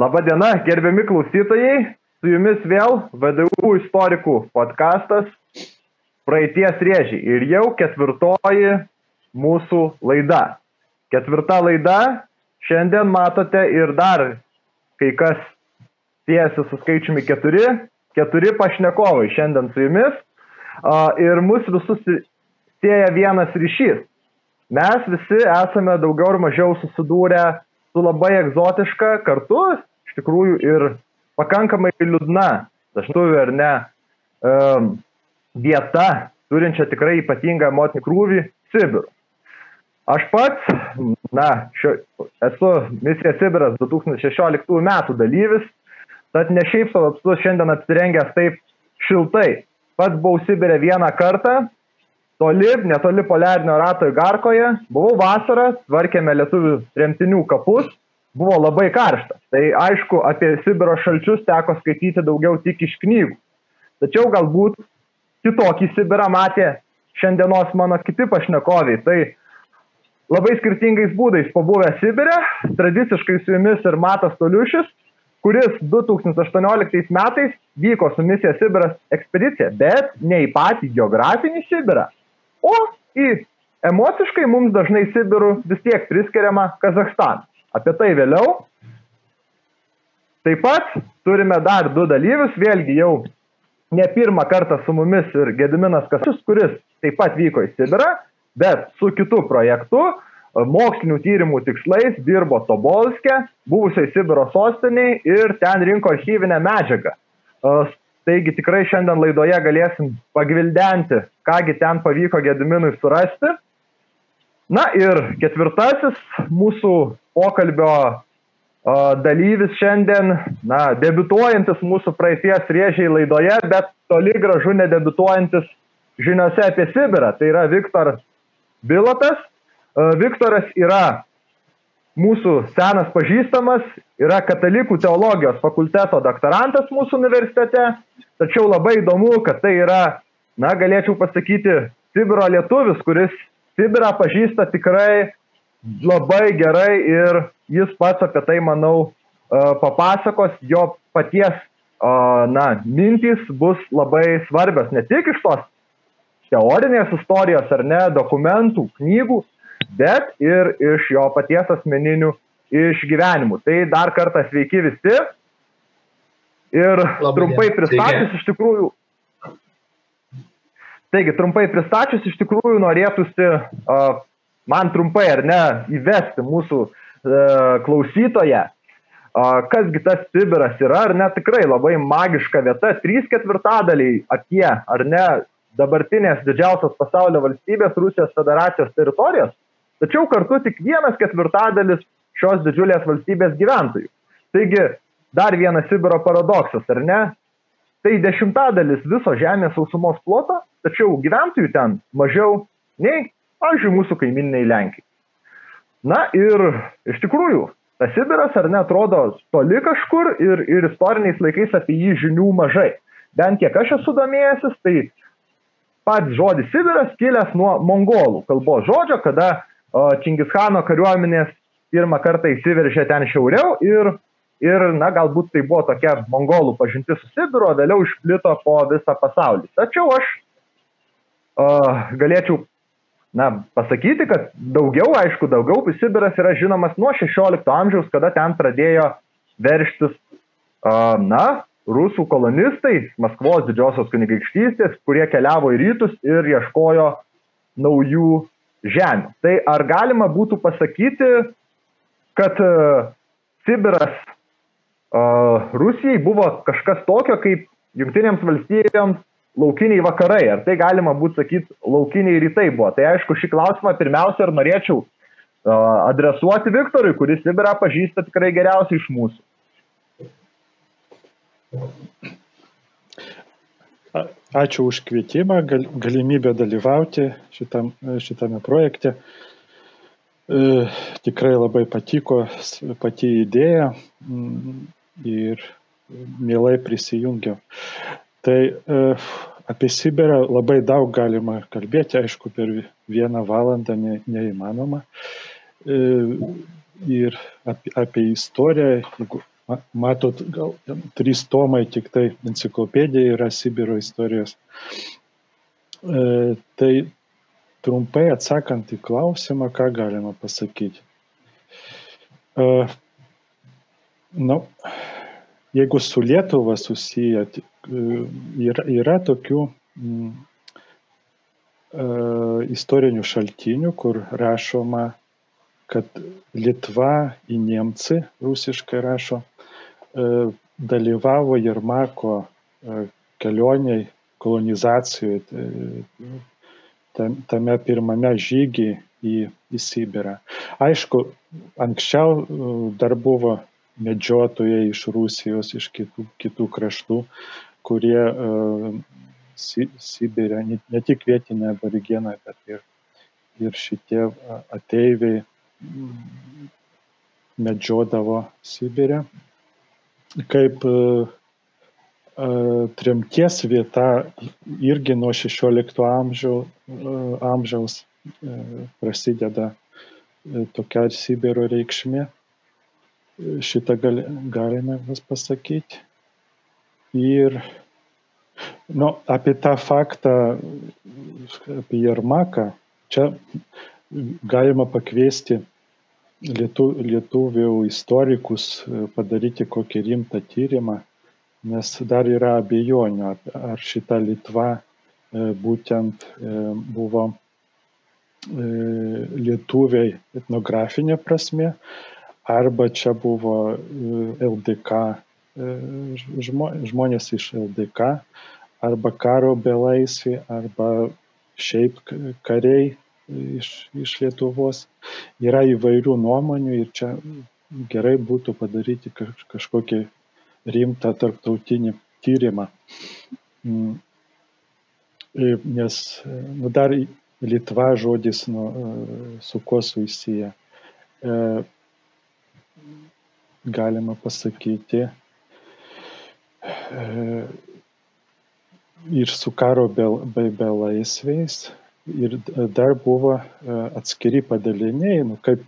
Labadiena, gerbiami klausytojai, su jumis vėl VDU istorikų podkastas Praeities rėžiai ir jau ketvirtoji mūsų laida. Ketvirta laida, šiandien matote ir dar kai kas siejasi su skaičiumi keturi, keturi pašnekovai šiandien su jumis ir mus visus sieja vienas ryšys. Mes visi esame daugiau ar mažiau susidūrę su labai egzotiška, kartu tikrųjų ir pakankamai liūdna, dažnai ar ne, um, vieta, turinčia tikrai ypatingą emocinį krūvį - Sibirų. Aš pats, na, šio, esu misija Sibiras 2016 metų dalyvis, tad ne šiaip savo apstu šiandien apsirengęs taip šiltai. Pats buvau Sibirė vieną kartą, toli, netoli poliarinio rato įgarkoje, buvau vasarą, tvarkėme lietuvių tremtinių kapus buvo labai karšta. Tai aišku, apie Sibiro šalčius teko skaityti daugiau tik iš knygų. Tačiau galbūt kitokį Sibirą matė šiandienos mano kiti pašnekoviai. Tai labai skirtingais būdais pabuvę Sibirė, tradiciškai su jumis ir Matas Toliušis, kuris 2018 metais vyko su misija Sibiras ekspedicija, bet ne į patį geografinį Sibirą, o į emociškai mums dažnai Sibirų vis tiek priskiriama Kazakstaną. Apie tai vėliau. Taip pat turime dar du dalyvius, vėlgi jau ne pirmą kartą su mumis ir Gediminas Kasus, kuris taip pat vyko į Sibirą, bet su kitu projektu, mokslinių tyrimų tikslais dirbo Tobolske, buvusiai Sibiro sostiniai ir ten rinko archyvinę medžiagą. Taigi tikrai šiandien laidoje galėsim pagvildenti, kągi ten pavyko Gediminui surasti. Na ir ketvirtasis mūsų pokalbio dalyvis šiandien, na, debituojantis mūsų praeities rėžiai laidoje, bet toli gražu nedebituojantis žiniuose apie Sibirą. Tai yra Viktor Bilotas. Viktoras yra mūsų senas pažįstamas, yra katalikų teologijos fakulteto doktorantas mūsų universitete, tačiau labai įdomu, kad tai yra, na, galėčiau pasakyti, Sibiro lietuvis, kuris Sibirą pažįsta tikrai labai gerai ir jis pats apie tai, manau, papasakos, jo paties, na, mintys bus labai svarbios, ne tik iš tos teorinės istorijos ar ne, dokumentų, knygų, bet ir iš jo paties asmeninių išgyvenimų. Tai dar kartą sveiki visi. Ir Labai trumpai pristačius iš tikrųjų. Taigi, trumpai pristačius iš tikrųjų norėtųsi uh, man trumpai ar ne įvesti mūsų e, klausytoje, kasgi tas Sibiras yra, ar ne tikrai labai magiška vieta, trys ketvirtadaliai apie, ar ne, dabartinės didžiausios pasaulio valstybės Rusijos federacijos teritorijos, tačiau kartu tik vienas ketvirtadalis šios didžiulės valstybės gyventojų. Taigi, dar vienas Sibiro paradoksas, ar ne? Tai dešimtadalis viso žemės sausumos ploto, tačiau gyventojų ten mažiau nei pavyzdžiui, mūsų kaimininiai Lenkijai. Na ir iš tikrųjų, tas Sibiras ar netrodo toli kažkur ir, ir istoriniais laikais apie jį žinių mažai. Bent kiek aš esu domėjęsis, tai pats žodis Sibiras kilęs nuo mongolų kalbos žodžio, kada Čingischano kariuomenės pirmą kartą įsiveržė ten šiauriau ir, ir, na, galbūt tai buvo tokia mongolų pažintis su Sibiru, vėliau išplito po visą pasaulį. Tačiau aš uh, galėčiau na, pasakyti, kad daugiau, aišku, daugiau Sibiras yra žinomas nuo 16 amžiaus, kada ten pradėjo verštis, uh, na, rusų kolonistai, Maskvos didžiosios kunigaikštystės, kurie keliavo į rytus ir ieškojo naujų žemių. Tai ar galima būtų pasakyti, kad uh, Sibiras Rusijai buvo kažkas tokio, kaip Junktinėms valstybėms laukiniai vakarai, ar tai galima būtų sakyti laukiniai rytai buvo. Tai aišku, šį klausimą pirmiausia ir norėčiau adresuoti Viktorui, kuris Sibirą pažįsta tikrai geriausiai iš mūsų. Ačiū už kvietimą, gal, galimybę dalyvauti šitam, šitame projekte. E, tikrai labai patiko pati idėja mm, ir mielai prisijungiau. Tai e, apie Sibirą labai daug galima kalbėti, aišku, per vieną valandą ne, neįmanoma. E, ir apie, apie istoriją, jeigu matot, gal trys tomai tik tai enciklopedija yra Sibiro istorijos. E, tai trumpai atsakant į klausimą, ką galima pasakyti. E, nu, jeigu su Lietuva susiję, yra, yra tokių mm, e, istorinių šaltinių, kur rašoma, kad Lietuva į Niemci, rusiškai rašo, e, dalyvavo Jermako e, kelioniai kolonizacijoje, tame pirmame žygy į, į Sibirą. Aišku, anksčiau e, dar buvo medžiotojai iš Rusijos, iš kitų, kitų kraštų, kurie si, Sibirė, ne, tik vietiniai aborigenai, bet ir, ir šitie ateiviai medžiodavo Sibirę. Kaip uh, tremties vieta irgi nuo 16 amžiaus, amžiaus prasideda tokia Sibiro reikšmė. Šitą gal, galime pasakyti. Ir nu, apie tą faktą, apie Jarmaką, čia galima pakviesti lietu, lietuvių istorikus padaryti kokį rimtą tyrimą nes dar yra abejonių, ar šita Litva e, būtent e, buvo e, lietuviai etnografinė prasme, arba čia buvo LDK žmonės iš LDK, arba karo belaisvė, arba šiaip kariai iš, iš Lietuvos. Yra įvairių nuomonių ir čia gerai būtų padaryti kažkokį rimtą tarptautinį tyrimą. Mm. Nes nu, dar Litva žodis nu, su kuo susiję. E, galima pasakyti e, ir su karo belaisviais. Ir dar buvo e, atskiri padaliniai, nu, kaip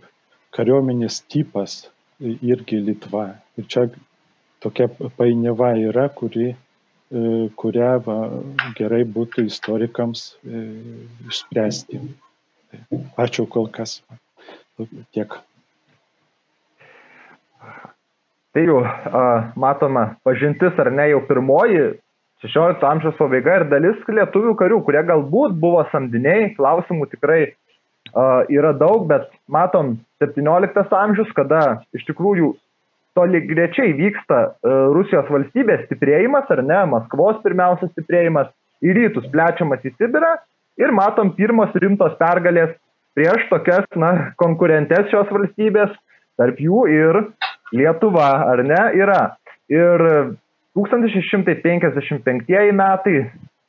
kariuomenės tipas irgi Litva. Ir čia tokia painiava yra, kuri, e, kurią va, gerai būtų istorikams e, išspręsti. Ačiū kol kas. Tiek. Tai jau matoma pažintis ar ne jau pirmoji 16 amžiaus pabaiga ir dalis lietuvių karių, kurie galbūt buvo samdiniai, klausimų tikrai uh, yra daug, bet matom 17 amžius, kada iš tikrųjų tolygiai vyksta e, Rusijos valstybės stiprėjimas, ar ne, Maskvos pirmiausia stiprėjimas, į rytus plečiamas į Sibirą ir matom pirmos rimtos pergalės prieš tokias, na, konkurentės šios valstybės, tarp jų ir Lietuva, ar ne, yra. Ir 1655 metai,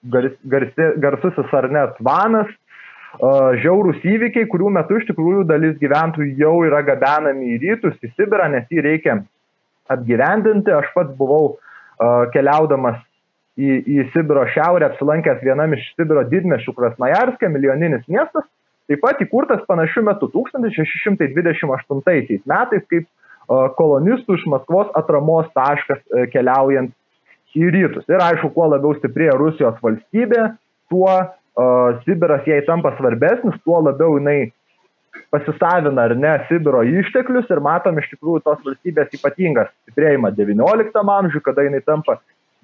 garsi, garsusis ar net Vanas, žiaurūs įvykiai, kurių metu iš tikrųjų dalis gyventojų jau yra gabenami į rytus, į Sibirą, nes jį reikia apgyvendinti. Aš pats buvau keliaudamas į, į Sibiro šiaurę, apsilankęs vienam iš Sibiro didmešių Krasnojarskė, milijoninis miestas, taip pat įkurtas panašiu metu 1628 metais kaip kolonistų iš Maskvos atramos taškas uh, keliaujant į rytus. Ir aišku, kuo labiau stiprėja Rusijos valstybė, tuo uh, Sibiras jai tampa svarbesnis, tuo labiau jinai pasisavina ar ne Sibiro išteklius ir matom iš tikrųjų tos valstybės ypatingas stiprėjimą XIX amžiuje, kada jinai tampa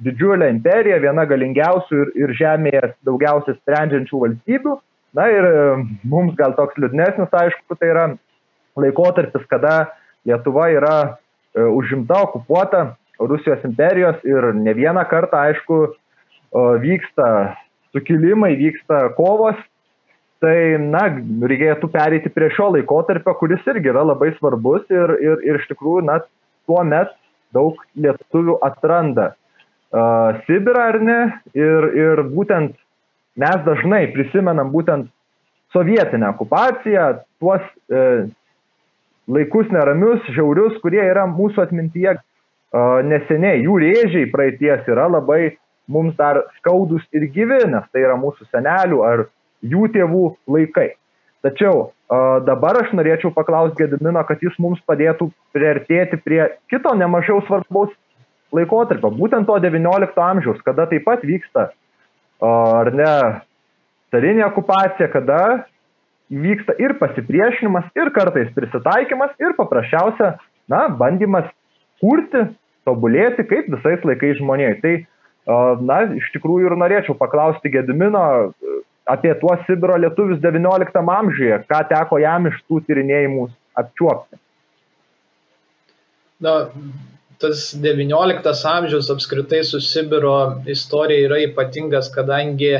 didžiulė imperija, viena galingiausių ir, ir žemėje daugiausiai sprendžiančių valstybių. Na ir e, mums gal toks liūdnesnis, aišku, tai yra laikotarpis, kada Lietuva yra e, užimta, okupuota Rusijos imperijos ir ne vieną kartą, aišku, vyksta sukilimai, vyksta kovos. Tai na reikėtų pereiti prie šio laikotarpio, kuris irgi yra labai svarbus ir, ir, ir iš tikrųjų, na, tuo met daug lietuvių atranda uh, Sibirą ar ne, ir, ir būtent mes dažnai prisimenam būtent sovietinę okupaciją, tuos uh, laikus neramius, žiaurius, kurie yra mūsų atmintyje neseniai, jų rėžiai praeities yra labai mums dar skaudus ir gyvi, nes tai yra mūsų senelių ar jų tėvų laikai. Tačiau dabar aš norėčiau paklausti Gedimino, kad jis mums padėtų priartėti prie kito nemažiau svarbaus laikotarpio, būtent to XIX amžiaus, kada taip pat vyksta, ar ne, carinė okupacija, kada vyksta ir pasipriešinimas, ir kartais prisitaikymas, ir paprasčiausia, na, bandymas kurti, tobulėti kaip visais laikais žmonėjai. Tai, na, iš tikrųjų ir norėčiau paklausti Gedimino, apie tuos Sibiro lietuvius XIX amžiuje, ką teko jam iš tų tyrinėjimų apčiuopti. Na, tas XIX amžius apskritai su Sibiro istorija yra ypatingas, kadangi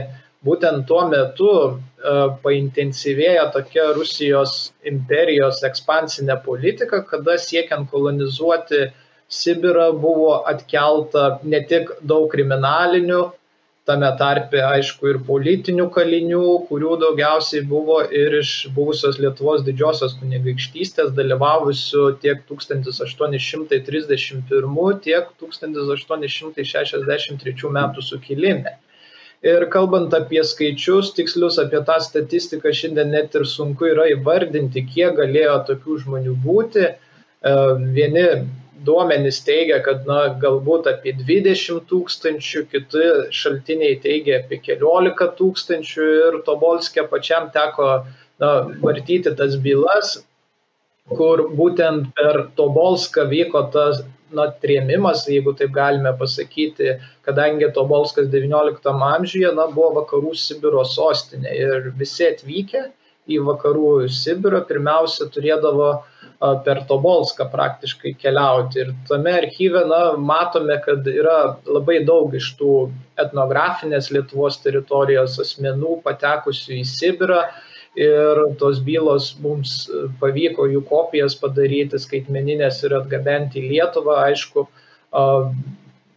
būtent tuo metu uh, paintensyvėja tokia Rusijos imperijos ekspansinė politika, kada siekiant kolonizuoti Sibirą buvo atkelta ne tik daug kriminalinių tame tarpe aišku ir politinių kalinių, kurių daugiausiai buvo ir iš buvusios Lietuvos didžiosios kunigaikštystės dalyvavusių tiek 1831, tiek 1863 metų sukilime. Ir kalbant apie skaičius tikslius, apie tą statistiką, šiandien net ir sunku yra įvardinti, kiek galėjo tokių žmonių būti. E, vieni duomenys teigia, kad na, galbūt apie 20 tūkstančių, kiti šaltiniai teigia apie 14 tūkstančių ir Tobolskė pačiam teko na, vartyti tas bylas, kur būtent per Tobolską vyko tas na, trėmimas, jeigu taip galime pasakyti, kadangi Tobolskas XIX amžiuje na, buvo vakarų Sibiro sostinė ir visi atvykę į vakarų Sibirą pirmiausia turėdavo per Tobolską praktiškai keliauti. Ir tame archyve na, matome, kad yra labai daug iš tų etnografinės Lietuvos teritorijos asmenų patekusių į Sibirą. Ir tos bylos mums pavyko jų kopijas padaryti skaitmeninės ir atgabenti į Lietuvą. Aišku,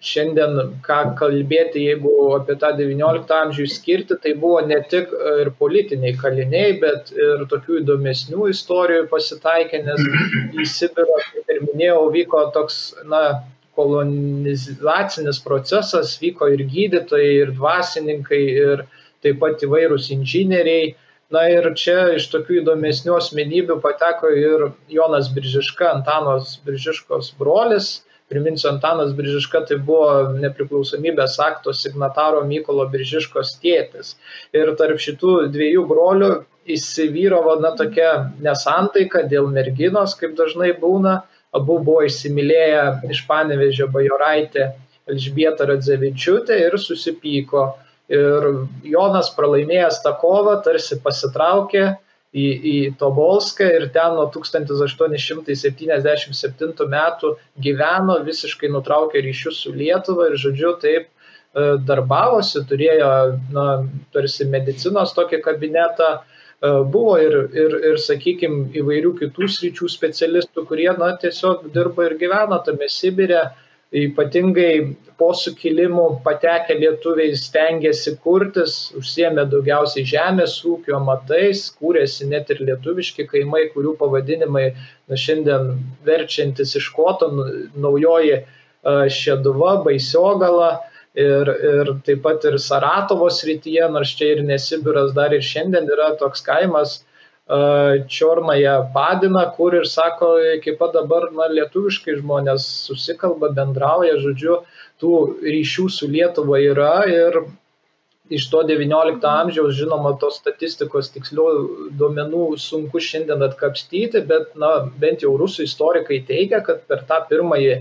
šiandien ką kalbėti, jeigu apie tą XIX amžių skirti, tai buvo ne tik e, ir politiniai kaliniai, bet ir tokių įdomesnių istorijų pasitaikė, nes į Sibirą, kaip ir minėjau, vyko toks, na, kolonizacinis procesas, vyko ir gydytojai, ir dvasininkai, ir taip pat įvairūs inžinieriai. Na ir čia iš tokių įdomesnių asmenybių pateko ir Jonas Biržiška, Antanos Biržiškos brolis, Priminsiu, Antanas Biržiška tai buvo nepriklausomybės akto signataro Mykolo Biržiškos tėtis. Ir tarp šitų dviejų brolių įsivyravo na, tokia nesantaika dėl merginos, kaip dažnai būna. Abu buvo įsimylėję iš panevežio bajoraitė Elžbieta Radzevičiūtė ir susipyko. Ir Jonas pralaimėjęs tą kovą tarsi pasitraukė į, į Tobolską ir ten nuo 1877 metų gyveno, visiškai nutraukė ryšius su Lietuva ir, žodžiu, taip e, darbavosi, turėjo, na, tarsi medicinos tokį kabinetą, e, buvo ir, ir, ir sakykime, įvairių kitų sričių specialistų, kurie, na, tiesiog dirba ir gyveno tame Sibirė ypatingai po sukilimų patekę lietuviai stengiasi kurtis, užsiemė daugiausiai žemės ūkio matais, kūrėsi net ir lietuviški kaimai, kurių pavadinimai na, šiandien verčiantis iš koto, naujoji Šeduva, Baisiogala ir, ir taip pat ir Saratovo srityje, nors čia ir Nesibiras dar ir šiandien yra toks kaimas, Čiornaja Padina, kur ir sako, iki pat dabar na, lietuviškai žmonės susikalba, bendrauja, žodžiu, tų ryšių su Lietuva yra ir iš to XIX amžiaus, žinoma, tos statistikos tikslių duomenų sunku šiandien atkapstyti, bet na, bent jau rusų istorikai teigia, kad per tą pirmąjį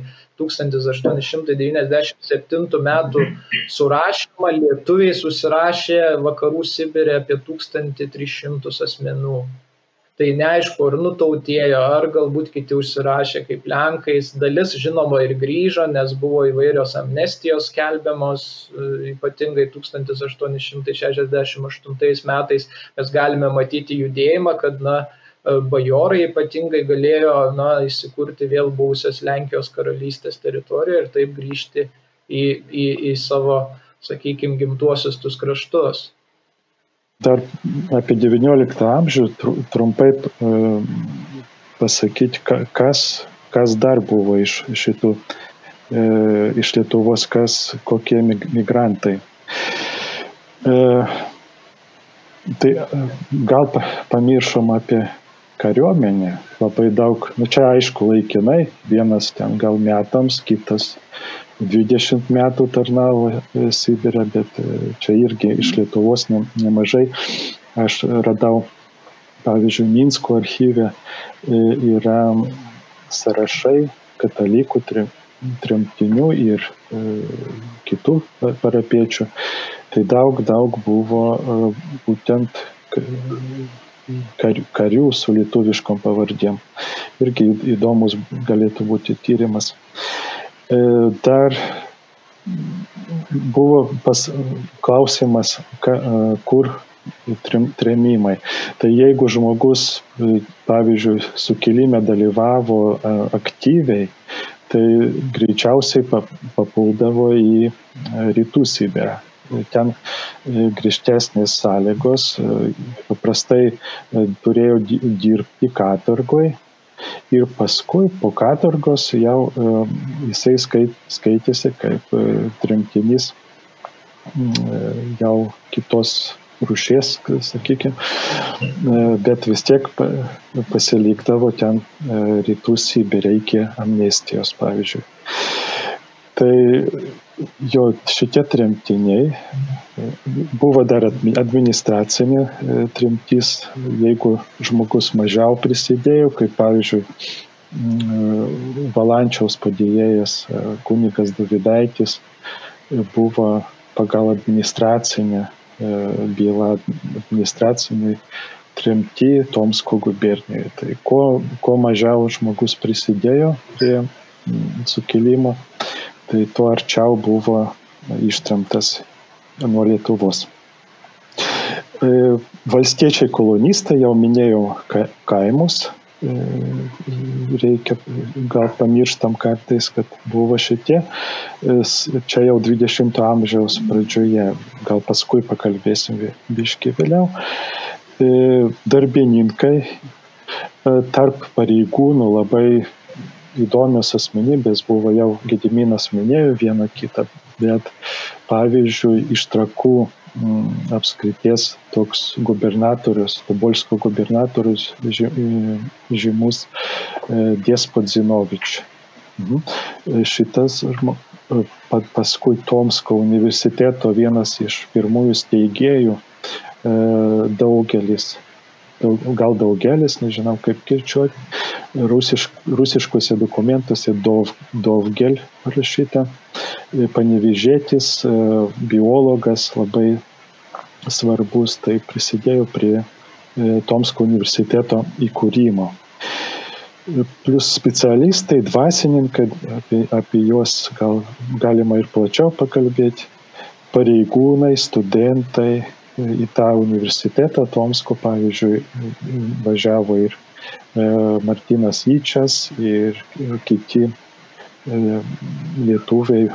1897 metų surašymą lietuviai susirašė vakarų Sibirė apie 1300 asmenų. Tai neaišku, ar nutautėjo, ar galbūt kiti užsirašė kaip Lenkais. Dalis, žinoma, ir grįžo, nes buvo įvairios amnestijos skelbiamos, ypatingai 1868 metais mes galime matyti judėjimą, kad, na, bajorai ypatingai galėjo na, įsikurti vėl buvusios Lenkijos karalystės teritorijoje ir taip grįžti į, į, į savo, sakykime, gimtuosius tus kraštus. Dar apie XIX amžių trumpai pasakyti, kas, kas dar buvo iš šitų, iš Lietuvos, kas, kokie migrantai. Tai gal pamiršom apie kariuomenė labai daug, nu čia aišku laikinai, vienas ten gal metams, kitas 20 metų tarnavo e, Sibirė, bet e, čia irgi iš Lietuvos ne, nemažai. Aš radau, pavyzdžiui, Minsko archyve yra sąrašai katalikų tremtinių ir kitų parapiečių. Tai daug, daug buvo būtent karių su lietuviškom pavardėm. Irgi įdomus galėtų būti tyrimas. E, dar buvo pas, klausimas, ka, e, kur tremimai. Tai jeigu žmogus, e, pavyzdžiui, sukilime dalyvavo aktyviai, tai greičiausiai papuldavo į rytų Sibirą ten griežtesnės sąlygos, paprastai turėjo dirbti katorgoj ir paskui po katorgos jau jisai skaitėsi kaip tremtinys jau kitos rušies, sakykime, bet vis tiek pasilikdavo ten rytų Sibirė iki amnestijos, pavyzdžiui. Tai jo šitie tremtiniai buvo dar administracinė e, tremtis, jeigu žmogus mažiau prisidėjo, kaip pavyzdžiui Valančiaus padėjėjas e, kunigas Davidaitis e, buvo pagal administracinę bylą administraciniai tremti Tomsko gubernijoje. Tai kuo, kuo mažiau žmogus prisidėjo prie sukilimo, tai tuo arčiau buvo ištremtas nuo Lietuvos. E, valstiečiai kolonistai, jau minėjau kaimus, e, reikia gal pamirštam kartais, kad buvo šitie, e, čia jau 20 amžiaus pradžioje, gal paskui pakalbėsim biški vėliau. Darbininkai tarp pareigūnų labai įdomios asmenybės buvo jau Gediminas minėjo vieną kitą, bet pavyzdžiui iš trakų m, apskrities toks gubernatorius, Tobolsko gubernatorius žymus e, Despot Zinovič. Mhm. Šitas paskui Tomsko universiteto vienas iš pirmųjų steigėjų e, daugelis gal daugelis, nežinau kaip kirčiuoti, rusišk, rusiškuose dokumentuose Dov, Dovgel parašyta, panevižėtis, e, biologas labai svarbus, tai prisidėjo prie e, Tomsko universiteto įkūrimo. Plus specialistai, dvasininkai, apie, apie juos gal galima ir plačiau pakalbėti, pareigūnai, studentai, į tą universitetą Tomsko, pavyzdžiui, važiavo ir e, Martinas Vyčias ir kiti e, lietuviai,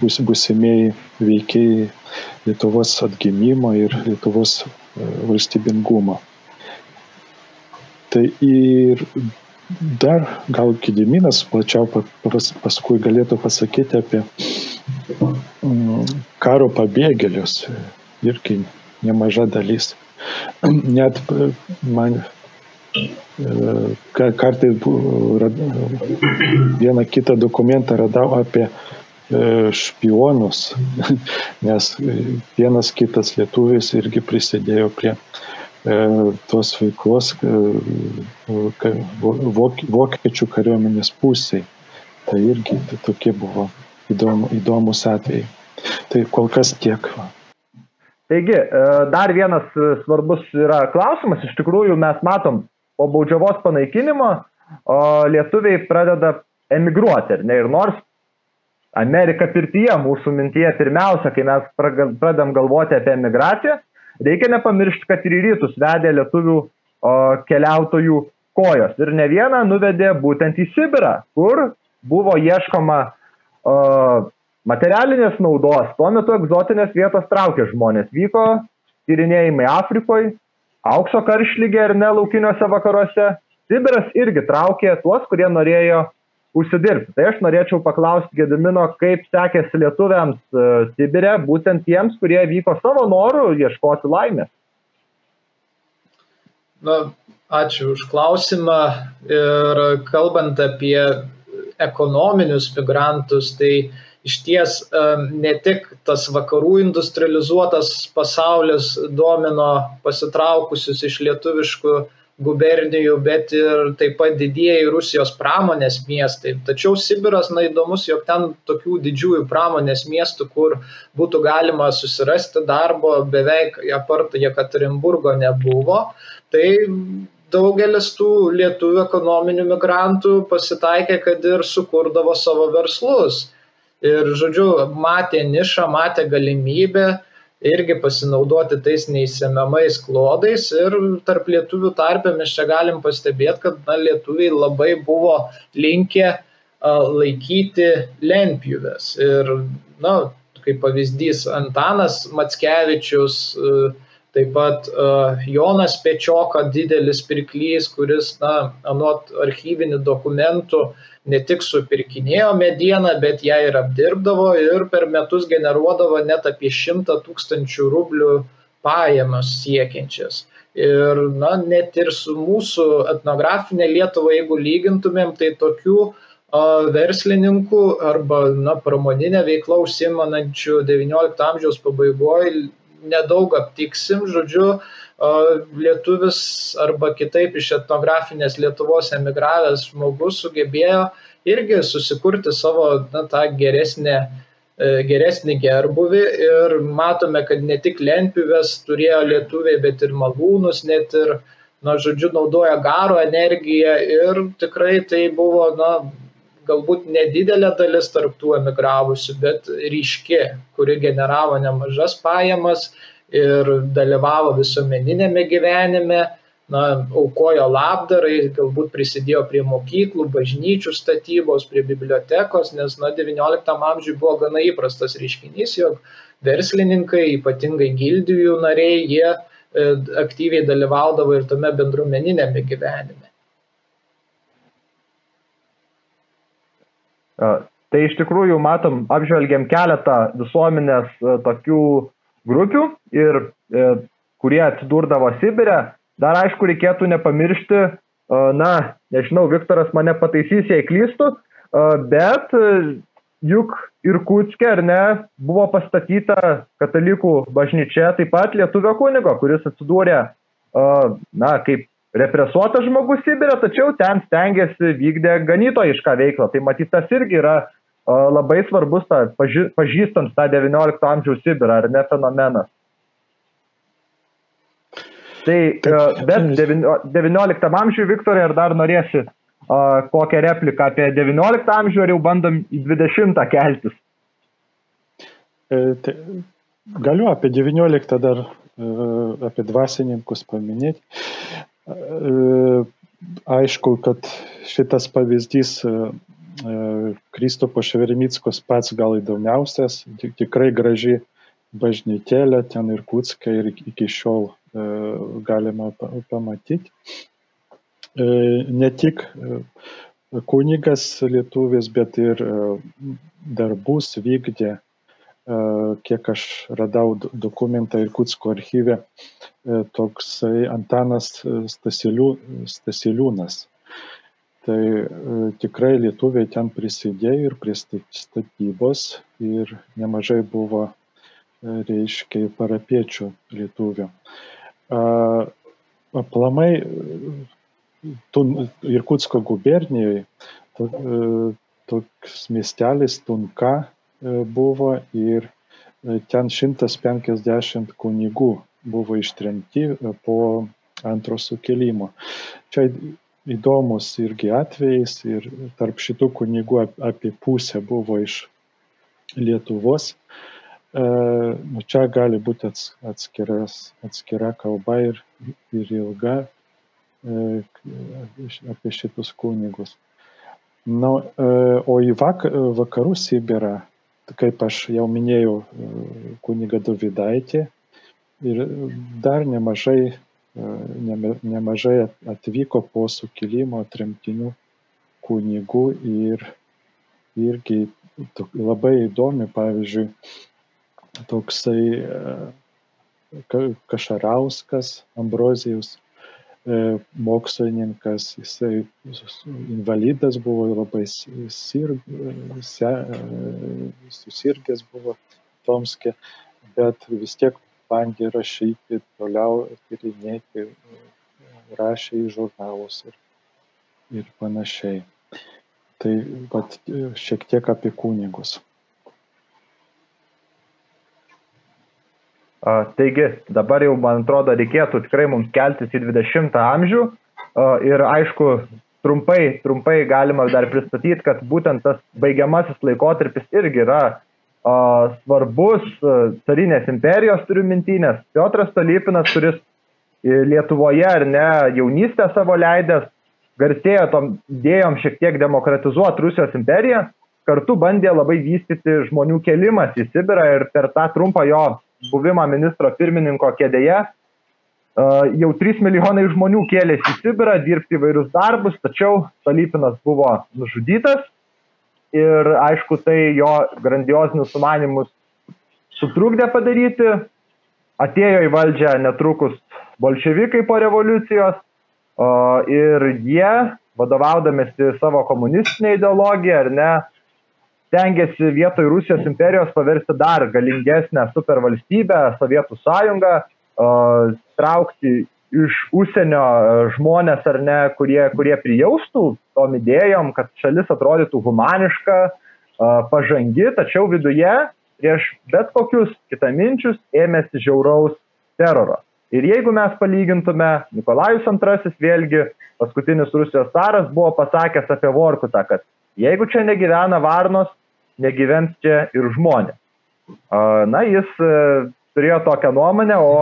bus, busimieji veikiai Lietuvos atgimimo ir Lietuvos e, valstybingumo. Tai ir dar gal Kidiminas plačiau pas, paskui galėtų pasakyti apie mm, karo pabėgėlius. Irgi nemaža dalis. Net man e, kartais vieną kitą dokumentą radau apie e, špionus, nes vienas kitas lietuvis irgi prisidėjo prie e, tos veiklos vokiečių kariuomenės pusiai. Tai irgi tokie buvo įdomu, įdomus atvejai. Tai kol kas tiek. Va. Taigi, e, dar vienas e, svarbus yra klausimas, iš tikrųjų mes matom, po baudžiavos panaikinimo lietuviai pradeda emigruoti, ne, ir nors Amerika pirtyje mūsų mintyje pirmiausia, kai mes pradedam galvoti apie emigraciją, reikia nepamiršti, kad ir į rytus vedė lietuvių o, keliautojų kojos. Ir ne vieną nuvedė būtent į Sibirą, kur buvo ieškoma o, Materialinės naudos tuo metu egzotinės vietos traukė žmonės. Vyko tyrinėjimai Afrikoje, aukso karšlygė ir nelaukiniuose vakaruose. Sibiras irgi traukė tuos, kurie norėjo užsidirbti. Tai aš norėčiau paklausti Gedimino, kaip sekėsi lietuviams e, Sibirė, būtent tiems, kurie vyko savo norų ieškoti laimės. Na, Ačiū už klausimą. Ir kalbant apie ekonominius migrantus, tai iš ties ne tik tas vakarų industrializuotas pasaulis domino pasitraukusius iš lietuviškų gubernijų, bet ir taip pat didieji Rusijos pramonės miestai. Tačiau Sibiras, na įdomus, jog ten tokių didžiųjų pramonės miestų, kur būtų galima susirasti darbo, beveik apart Jekaterinburgo nebuvo. Tai daugelis tų lietuvių ekonominių migrantų pasitaikė, kad ir sukurdavo savo verslus. Ir, žodžiu, matė nišą, matė galimybę irgi pasinaudoti tais neįsiemiamais klodais ir tarp lietuvių tarpe mes čia galim pastebėti, kad na, lietuviai labai buvo linkę laikyti lentpjūves. Ir, na, kaip pavyzdys, Antanas Matskevičius, taip pat Jonas Pečioka, didelis pirklys, kuris, na, anot archyvinių dokumentų, ne tik supirkinėjo medieną, bet ją ir apdirbdavo ir per metus generuodavo net apie 100 tūkstančių rublių pajamas siekiančias. Ir na, net ir su mūsų etnografinė Lietuva, jeigu lygintumėm, tai tokių verslininkų arba na, pramoninę veiklą užsimanančių XIX amžiaus pabaigoje nedaug aptiksim, žodžiu, lietuvis arba kitaip iš etnografinės Lietuvos emigravęs žmogus sugebėjo irgi susikurti savo na, tą geresnę, e, geresnį gerbuvį ir matome, kad ne tik lentpivės turėjo lietuviai, bet ir malūnus, net ir, na, žodžiu, naudoja garo energiją ir tikrai tai buvo, na, galbūt nedidelė dalis tarptų emigravusių, bet ryški, kuri generavo nemažas pajamas ir dalyvavo visuomeninėme gyvenime, na, aukojo labdarai, galbūt prisidėjo prie mokyklų, bažnyčių statybos, prie bibliotekos, nes, na, XIX amžiui buvo gana įprastas reiškinys, jog verslininkai, ypatingai gildijų nariai, jie e, aktyviai dalyvaudavo ir tame bendruomeninėme gyvenime. Tai iš tikrųjų matom, apžvelgiam keletą visuomenės e, tokių grupių ir e, kurie atsidurdavo Sibirė. Dar aišku, reikėtų nepamiršti, e, na, nežinau, Viktoras mane pataisys, jei klystu, e, bet e, juk ir Kutskė, ar ne, buvo pastatyta katalikų bažnyčia taip pat lietuvio kunigo, kuris atsidūrė, e, na, kaip represuotas žmogus Sibirė, tačiau ten stengiasi vykdė ganytojišką veiklą. Tai matyt, tas irgi yra labai svarbus, ta, paži, pažįstant tą XIX amžiaus Sibirą, ar ne fenomenas. Tai, bet XIX amžiui, Viktorai, ar dar norėsi kokią repliką apie XIX amžių, ar jau bandom į XX keltis? E, tai, galiu apie XIX dar, e, apie dvasininkus paminėti. E, aišku, kad šitas pavyzdys Kristopo Šverimickos pats gal įdomiausias, tik, tikrai graži bažnytėlė, ten ir Kutska ir iki šiol e, galima pamatyti. E, ne tik kunigas lietuvis, bet ir darbus vykdė, kiek aš radau dokumentą ir Kutsko archyve, toksai Antanas Stasiliūnas tai e, tikrai lietuviai ten prisidėjo ir prie statybos ir nemažai buvo, e, reiškia, parapiečių lietuvių. Aplamai Irkutsko gubernijoje toks miestelis Tunka e, buvo ir ten 150 kunigų buvo ištremti po antro sukilimo. Čia įdomus irgi atvejis ir tarp šitų kunigų apie pusę buvo iš Lietuvos. E, nu, čia gali būti atskiras, atskira kalba ir, ir ilga e, apie šitus kunigus. Na, e, o į vak, vakarų Sibirą, kaip aš jau minėjau, kuniga Dovidaitė ir dar nemažai nemažai atvyko po sukilimo tremtinių kunigų ir irgi labai įdomi, pavyzdžiui, toksai Kašarauskas, Ambrozijus, mokslininkas, jisai invalidas buvo, labai sirg, susirgęs buvo Tomske, bet vis tiek bandė rašyti, toliau tyrinėti, rašė į žurnalus ir, ir panašiai. Tai pat šiek tiek apie kunigus. Taigi, dabar jau, man atrodo, reikėtų tikrai mums keltis į 20 amžių ir aišku, trumpai, trumpai galima dar pristatyti, kad būtent tas baigiamasis laikotarpis irgi yra svarbus carinės imperijos turiu minty, nes Piotras Talypinas, kuris Lietuvoje ar ne jaunystę savo leidęs, garsėjo tom idėjom šiek tiek demokratizuoti Rusijos imperiją, kartu bandė labai vystyti žmonių kelimas į Sibirą ir per tą trumpą jo buvimą ministro pirmininko kėdėje jau 3 milijonai žmonių kėlėsi į Sibirą dirbti įvairius darbus, tačiau Talypinas buvo nužudytas ir aišku, tai jo grandiozinius sumanimus sutrukdė padaryti. Atėjo į valdžią netrukus bolševikai po revoliucijos ir jie, vadovaudamėsi savo komunistinę ideologiją, ar ne, stengiasi vietoj Rusijos imperijos paversti dar galingesnę supervalstybę, Sovietų sąjungą, traukti iš užsienio žmonės ar ne, kurie, kurie prijaustų tom idėjom, kad šalis atrodytų humaniška, pažangi, tačiau viduje prieš bet kokius kitaminčius ėmėsi žiauraus teroro. Ir jeigu mes palygintume, Nikolajus II vėlgi, paskutinis Rusijos caras buvo pasakęs apie Vorkutą, kad jeigu čia negyvena varnos, negyvens čia ir žmonės. Na, jis e, turėjo tokią nuomonę, o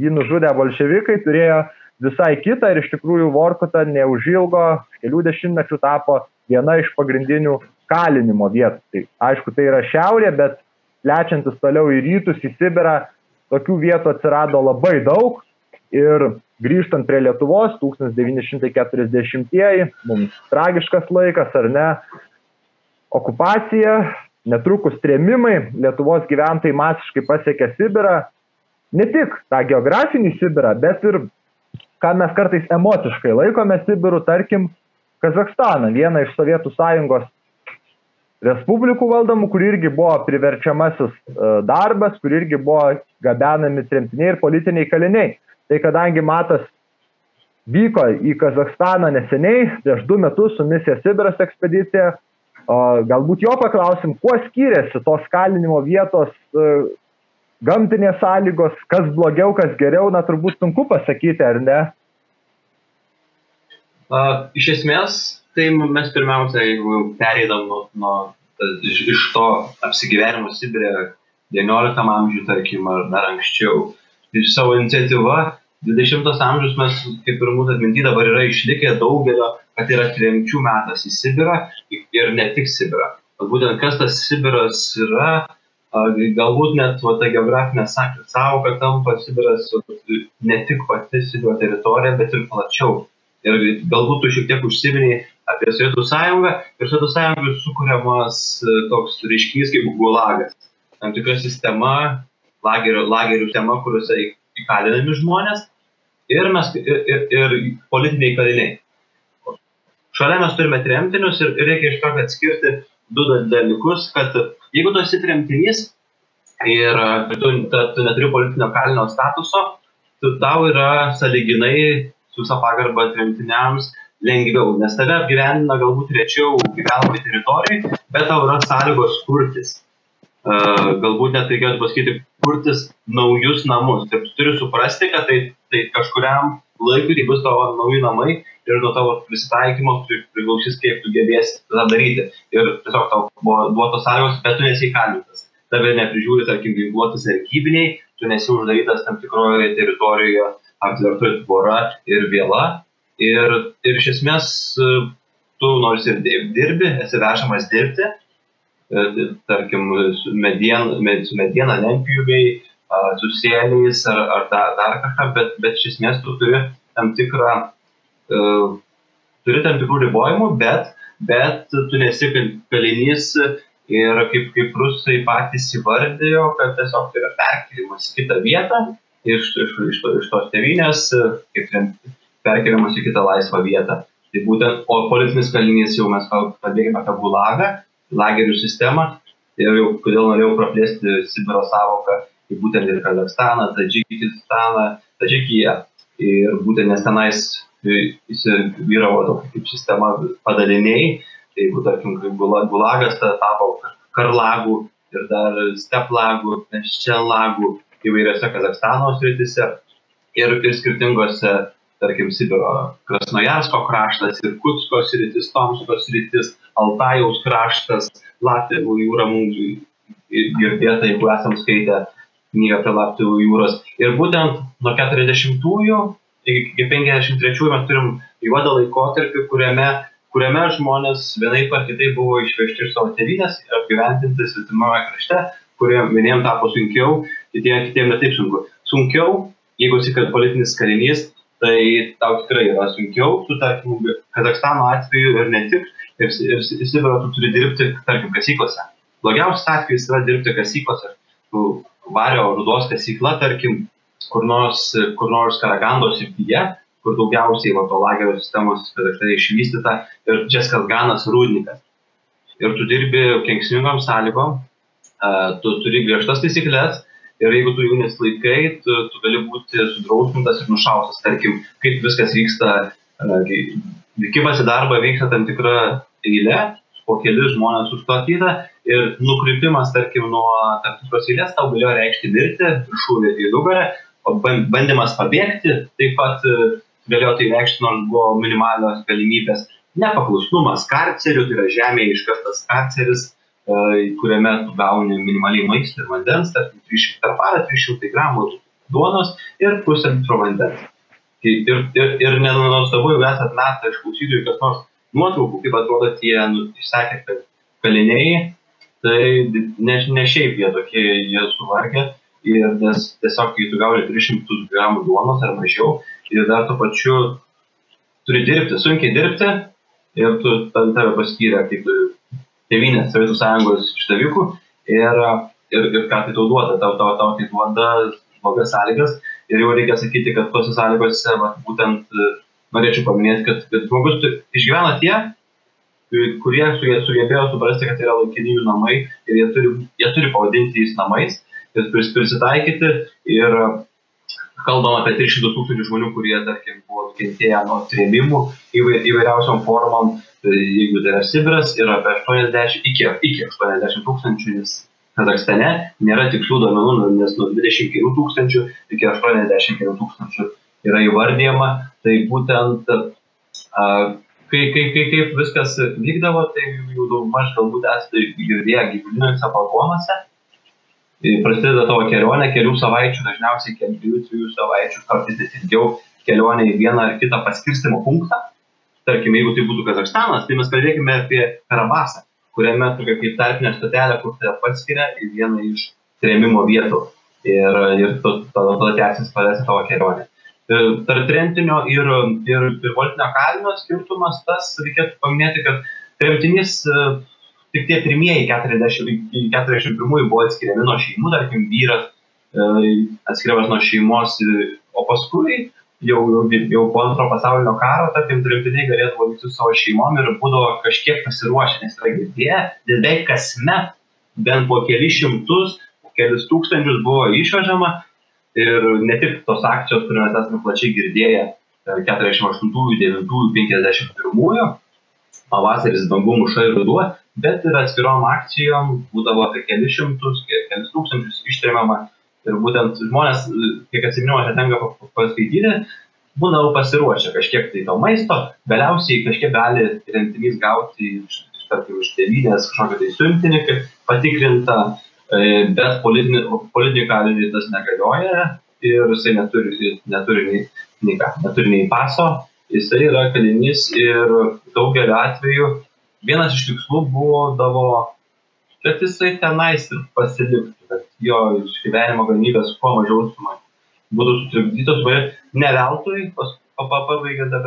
jį nužudę bolševikai turėjo visai kitą ir iš tikrųjų Vorkuta neužilgo, kelių dešimtmečių tapo viena iš pagrindinių kalinimo vietų. Tai aišku, tai yra šiaurė, bet plečiantis toliau į rytus, į Sibirą, tokių vietų atsirado labai daug ir grįžtant prie Lietuvos, 1940-ieji, mums tragiškas laikas, ar ne, okupacija, netrukus trėmimai, Lietuvos gyventojai masiškai pasiekė Sibirą, ne tik tą geografinį Sibirą, bet ir, ką mes kartais emociškai laikome Sibiru, tarkim, Kazakstaną, vieną iš Sovietų sąjungos respublikų valdomų, kur irgi buvo priverčiamasis e, darbas, kur irgi buvo gabenami tremtiniai ir politiniai kaliniai. Tai kadangi matas vyko į Kazakstaną neseniai, prieš du metus su misija Sibiras ekspedicija, galbūt jo paklausim, kuo skiriasi tos kalinimo vietos e, gamtinės sąlygos, kas blogiau, kas geriau, na turbūt sunku pasakyti, ar ne? Uh, iš esmės, tai mes pirmiausia, jeigu pereidam nuo, nuo iš, iš to apsigyvenimo Sibirė 19 amžiuje, tarkim, ar dar anksčiau, iš savo iniciatyva 20 amžius mes, kaip ir mūsų atminty dabar yra išlikę daugelio, kad yra tremčių metas į Sibirą ir ne tik Sibirą. Būtent kas tas Sibiras yra, galbūt net va, ta geografinė sąvoka tampa Sibiras ne tik pati Sibiro teritorija, bet ir plačiau. Ir galbūt tu šiek tiek užsiminiai apie Sovietų sąjungą ir Sovietų sąjungoje sukūriamas e, toks reiškinys kaip gulagas. Tam tikra sistema, lagerio, lagerių tema, kuriuose įkalinami žmonės ir, mes, ir, ir, ir politiniai kaliniai. Šalia mes turime tremtinius ir reikia iš karto atskirti du dalykus, kad jeigu tu esi tremtinys ir tu, ta, tu neturi politinio kalinio statuso, tu tau yra saliginai su visa pagarba tremtiniams lengviau, nes tave apgyvendina galbūt rečiau gyvenamai teritorijai, bet tau yra sąlygos kurtis. Uh, galbūt net reikėtų pasakyti, kurtis naujus namus. Ir tu turi suprasti, kad tai, tai kažkuriam laikui tai bus tavo nauji namai ir nuo tavo prisitaikymo priklausys, kaip tu gebėsi tą daryti. Ir tiesiog tau buvo duotos sąlygos, bet tu nesi įkalintas. Tave neprižiūri, tarkim, ginkluotis sargybiniai, tu nesi uždarytas tam tikroje teritorijoje aptverta tvora ir viela. Ir, ir iš esmės e, tu nors ir dirbi, esi vežamas dirbti, e, tarkim, su mediena, med, su mediena lentpjūviai, su sėliais ar, ar dar, dar kažką, bet, bet iš esmės tu turi tam tikrą, uh, turi tam tikrų ribojimų, bet, bet tu nesi kalinys ir kaip, kaip rusai patys įvardėjo, kad tiesiog tai yra perkelimas į kitą vietą iš, iš, iš, to, iš tos tevinės, kaip perkeliamas į kitą laisvą vietą. Tai būtent, o politinis kalinys jau mes kalbėjome apie gulagą, lagerių sistemą, ir jau kodėl norėjau praplėsti Sibiro savoką, tai būtent ir Kazakstaną, Tadžikistaną, Tadžikiją. Ir būtent nes tenais įsivyravo tokia kaip sistema padaliniai, tai jeigu tarkim gulagas tapo karlagų ir dar steplagų, ščelagų įvairiose Kazakstano sritise ir, ir skirtingose tarkim Sibiro Krasnojarsko kraštas, Irkutsko sritis, Tomsko sritis, Altajaus kraštas, Latvijų jūra mums girdėta, jeigu esam skaitę knygą apie Latvijų jūros. Ir būtent nuo 40-ųjų iki 53-ųjų mes turim juodą laikotarpį, kuriame, kuriame žmonės vienaip ar kitaip buvo išvežti iš savo tėvynės apgyventinti svetimame krašte, kuriem vieniem tapo sunkiau, kitiem, kitiem netaip sunku. Sunkiau, jeigu esi politinis kalinys, tai tau tikrai yra sunkiau, tu tarkim, Kazakstano atveju ir ne tik, ir, ir, ir Sibiro tu turi dirbti, tarkim, kasyklose. Blogiausias atvejis yra dirbti kasyklose. Tu vario rudos kasykla, tarkim, kur nors, kur nors Karagandos srityje, kur daugiausiai va, to lagerio sistemos Kazakstane išvystyta ir Českas Ganas rūdnikas. Ir tu dirbi kenksmingom sąlygom, tu turi griežtas taisyklės, ir jeigu tu jų nesilaikai, tu, tu gali būti sudrausmintas ir nušaustas. Tarkim, kaip viskas vyksta, vykimas į darbą vyksta tam tikra eilė, po keli žmonės užstatyta ir nukrypimas, tarkim, nuo tam tikros eilės tau galėjo reikšti mirti, šūvį į nugarą, bandymas pabėgti taip pat e, galėjo tai reikšti, nors buvo minimalios galimybės. Nepaklusnumas karcerių, tai yra žemėje iškastas karceris, E, kuriame tu gauni minimaliai maisto ir vandens, tarkim 300 per parą, 300 gramų duonos ir pusę litro vandens. Ir, ir, ir nenuostabu, jeigu esat metą iš klausytojų kas nors nuotraukų, kaip atrodo tie nu, išsakę kaliniai, tai ne, ne šiaip jie tokie, jie suvargę. Ir nes tiesiog, kai tu gauni 300 gramų duonos ar mažiau, ir dar tuo pačiu turi dirbti, sunkiai dirbti, ir tu tave paskyrė kaip tėvynės Sovietų sąjungos išdavikų ir, ir, ir ką tai tau duoda, tau, tau, tau tai duoda blogas sąlygas ir jau reikia sakyti, kad tose sąlygose va, būtent norėčiau paminėti, kad, kad žmogus išgyvena tie, kurie sugebėjo suprasti, kad tai yra laikini jų namai ir jie turi, jie turi pavadinti jais namais, jie prisitaikyti. Ir kalbam apie 300 tūkstančių žmonių, kurie, tarkim, buvo kentėję nuo trėmimų įvairiausiom formom, tai jeigu tai yra Sibiras, yra apie 80 iki, iki 80 tūkstančių, nes Kazakstane nėra tikslių duomenų, nu, nes nuo 20 tūkstančių iki 80 tūkstančių yra įvardyjama, tai būtent kai, kai, kai kaip viskas vykdavo, tai jau daugmaž galbūt esate girdėję gyvuliniuose balkonuose, prasideda tavo kelionė kelių savaičių, dažniausiai kelių, trijų savaičių, kartais net ilgiau kelionė į vieną ar kitą paskirstimo punktą. Tarkime, jeigu tai būtų Kazakstanas, tai mes kalbėkime apie Karabasą, kuriame tokia kaip tarpinė stotelė, kur tave paskiria į vieną iš trėmimo vietų. Ir, ir tada tęsis tolesnė tavo kelionė. Tarp tremtinio ir, ir, ir voltinio kalinio skirtumas tas, reikėtų paminėti, kad tremtinys tik tie pirmieji 40, 41 buvo atskiriami nuo šeimų, tarkim, vyras e, atskiriamas nuo šeimos, o paskui jau, jau, po antro pasaulinio karo, tarkim, tremtiniai galėdavo vykti su savo šeimom ir būdavo kažkiek pasiruošę, nes yra girdėję, beveik kasmet bent po kelis šimtus, kelis tūkstančius buvo išvežama ir ne tik tos akcijos, kurias mes esame plačiai girdėję 48, 9, 51, pavasaris, bangų muša ir ruduo, bet ir atskirom akcijom būdavo apie kelis šimtus, kelis tūkstančius ištremiama. Ir būtent žmonės, kiek atsiminiau, aš tenka paskaityti, būdavo pasiruošę kažkiek tai to maisto, galiausiai kažkiek gali rentinys gauti iš, tarkim, iš tėvynės kažkokią tai siuntinį, patikrintą, e, bet politinį, kalinį tas negalioja ir jisai neturi, neturi, nei, nei, ką, neturi nei paso, jisai yra kalinys ir daugeliu atveju vienas iš tikslų būdavo, kad jisai tenais ir pasiliktų, kad jo išgyvenimo galimybės kuo mažiau sumai būtų sutrikdytos, bet ne veltui, apie tą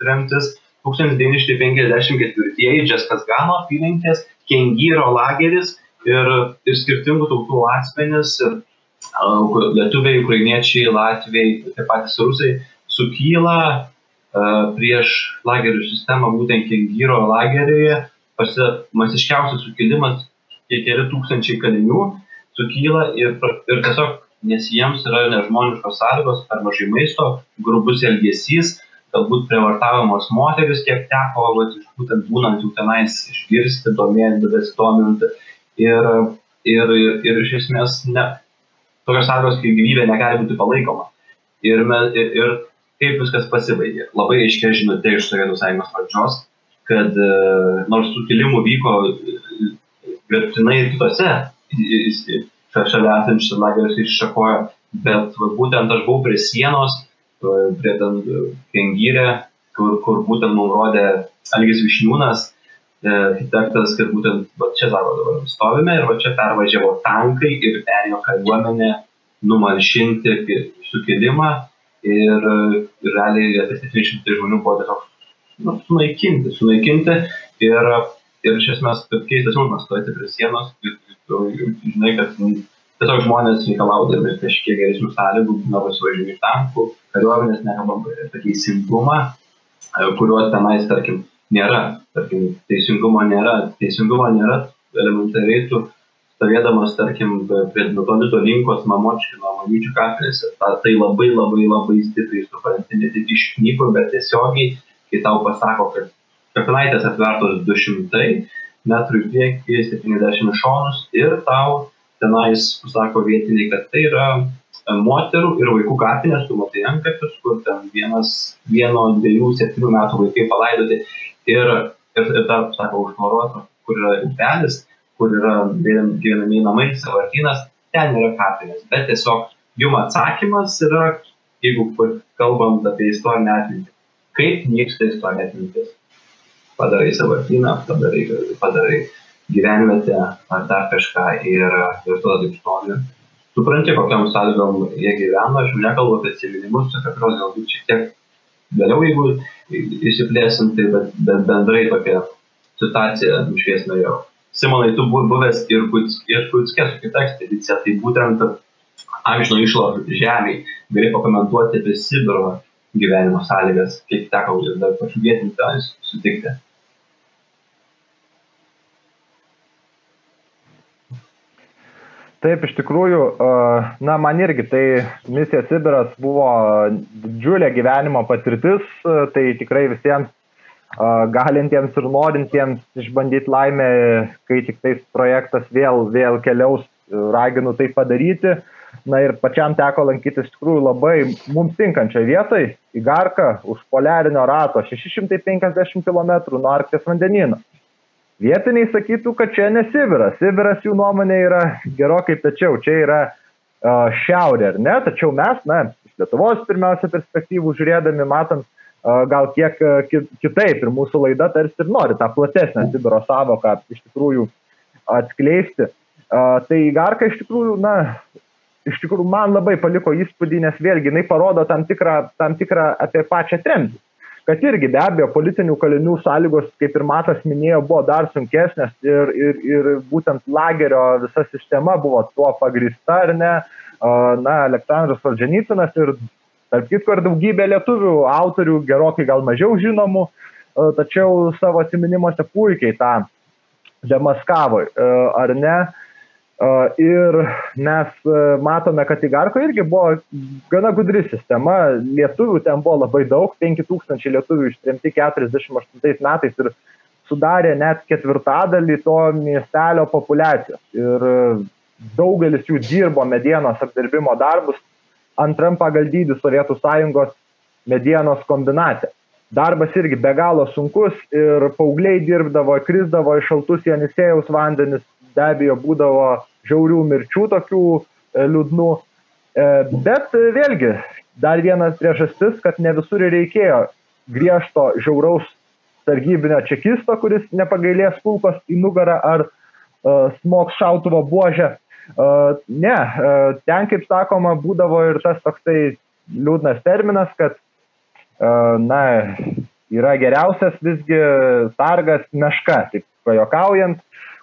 tremtis, 1954-ieji Džeskas Gano apylinkės, Kengyro lageris ir, ir skirtingų tautų asmenys, lietuviai, ukrainiečiai, latviai, taip pat rusai sukyla prieš lagerių sistemą, būtent Kengyro lageryje, prasideda masiškiausias sukilimas, kiek keli tūkstančiai kalinių sukyla ir, ir tiesiog, nes jiems yra nežmoniškos sąlygos, per mažai maisto, grubus elgesys, galbūt prievartavimos moteris, kiek teko, vat, būtent būnant jau tenais išgirsti, domėti, besidominti. Ir, ir, ir, ir iš esmės ne, tokios sąlygos, kai gyvybė negali būti palaikoma. Ir, me, ir, ir kaip viskas pasibaigė. Labai aiškiai žinutė iš Sovietų sąjungos valdžios, kad e, nors sukilimų vyko gretinai kitose šalia esančiose lageriuose iššakojo, bet būtent aš buvau prie sienos, e, prie ten Kengyrė, kur, kur būtent mums rodė Algis Višniūnas, e, architektas, kad būtent va čia sako dabar stovime ir va čia pervažiavo tankai ir perėjo kariuomenė numalšinti sukilimą ir, realiai apie 700 žmonių buvo tiesiog nu, sunaikinti, sunaikinti ir, ir iš esmės, keistas jausmas stovėti prie sienos ir, ir, ir žinai, kad tiesiog žmonės reikalaudami kažkiek geresnių sąlygų, būna pasivažiuojami iš tankų, kariuomenės nekalbam apie teisingumą, kuriuo tenais, tarkim, nėra, tarkim, teisingumo nėra, teisingumo nėra, elementariai tu stovėdamas, tarkim, prie nutolito linkos mamočkino mamyčių kapinėse, tai labai labai labai stipriai supranti ne tik iš knygų, bet tiesiogiai kai tau pasako, kad kapinaitės atvertos 200 metrų į priekį, 70 šonus ir tau tenais pasako vietiniai, kad tai yra e, moterų ir vaikų kapinės, tu matai antkapius, kur ten vienas, vieno, dviejų, septynių metų vaikai palaidoti ir, ir, ir dar, sako, užtvaruota, kur yra upelis, kur yra gyvenami namai, savartynas, ten yra kapinės, bet tiesiog jum atsakymas yra, jeigu kalbant apie istorinę atmintį, kaip nyksta istorinė atmintis. Padarai savartyną, padarai, padarai gyvenvietę ar dar kažką ir, taip stovi. Supranti, kokiam sąlygom jie gyveno, aš jau nekalbu apie civilimus, apie kurios galbūt šiek tiek vėliau, jeigu įsiplėsim, tai bet, bet bendrai tokia situacija nušviesina jau. Simonai, tu buvęs ir Kutskė su kita ekspedicija, tai būtent amžino išlo žemėje, gali pakomentuoti apie Sibiro gyvenimo sąlygas, kiek teko ir dar pačių vietinių tenais sutikti. Taip, iš tikrųjų, na, man irgi tai misija Sibiras buvo didžiulė gyvenimo patirtis, tai tikrai visiems galintiems ir norintiems išbandyti laimę, kai tik tais projektas vėl, vėl keliaus, raginu tai padaryti. Na ir pačiam teko lankytis iš tikrųjų labai mums tinkančią vietą į Garką už poliarinio rato 650 km nuo Arkties vandenino. Vietiniai sakytų, kad čia ne Sibiras. Jų nuomonė yra gerokai tačiau, čia yra uh, šiaurė, ar ne? Tačiau mes, na, iš Lietuvos pirmiausia perspektyvų žiūrėdami, matom gal kiek kitaip ir mūsų laida tarsi ir nori tą platesnę Sibiro savoką iš tikrųjų atskleisti. Tai Garka iš tikrųjų, na, iš tikrųjų man labai paliko įspūdį, nes vėlgi jinai parodo tam tikrą, tam tikrą apie pačią tremtį. Kad irgi be abejo politinių kalinių sąlygos, kaip ir Matas minėjo, buvo dar sunkesnės ir, ir, ir būtent lagerio visa sistema buvo tuo pagrįsta, ar ne. Na, Aleksandras Solženicinas ir, tarp kitko, ir daugybė lietuvių autorių, gerokai gal mažiau žinomų, tačiau savo atminimuose puikiai tą demaskavo, ar ne. Ir mes matome, kad Igarko irgi buvo gana gudri sistema, lietuvių ten buvo labai daug, 5000 lietuvių ištremti 48 metais ir sudarė net ketvirtadalį to miestelio populacijos. Ir daugelis jų dirbo medienos apdirbimo darbus antram pagal dydį Sovietų sąjungos medienos kombinate. Darbas irgi be galo sunkus ir paaugliai dirbdavo, krizdavo į šaltus Janisėjaus vandenis, be abejo būdavo žiaurių mirčių tokių e, liūdnų. E, bet e, vėlgi, dar vienas priežastis, kad ne visur reikėjo griežto žiauraus sargybinio čekisto, kuris nepagailės kulkos į nugarą ar uh, smoks šautuvo buožę. Ne, ten, kaip sakoma, būdavo ir tas toksai liūdnas terminas, kad, na, yra geriausias visgi sargas meška, taip pajokaujant,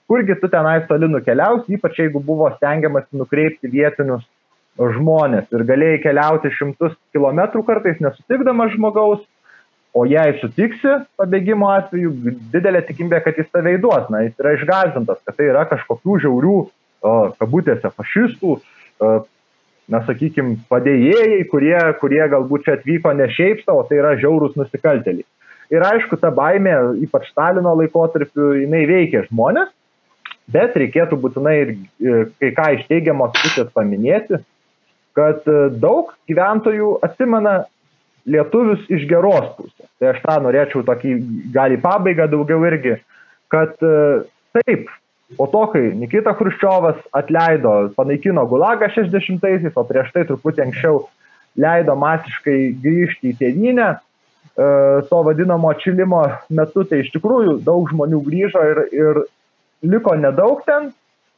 kurgi tu tenais toli nukeliausi, ypač jeigu buvo stengiamasi nukreipti vietinius žmonės ir galėjai keliauti šimtus kilometrų kartais nesutikdamas žmogaus, o jei sutiksi pabėgimo atveju, didelė tikimybė, kad jis tave įduos, na, jis yra išgazintas, kad tai yra kažkokių žiaurių, kabutėse, fašistų, na, sakykime, padėjėjai, kurie, kurie galbūt čia atvyko ne šiaip savo, tai yra žiaurūs nusikaltėliai. Ir aišku, ta baimė, ypač Stalino laikotarpiu, jinai veikia žmonės, bet reikėtų būtinai ir kai ką iš teigiamos pusės paminėti, kad e, daug gyventojų atsimena lietuvius iš geros pusės. Tai aš tą norėčiau tokį, gal į pabaigą daugiau irgi, kad e, taip, po to, kai Nikita Hruščiovas atleido, panaikino Gulagą 60-aisiais, o prieš tai truputį anksčiau leido masiškai grįžti į tėvynę, e, to vadinamo atšilimo metu, tai iš tikrųjų daug žmonių grįžo ir, ir liko nedaug ten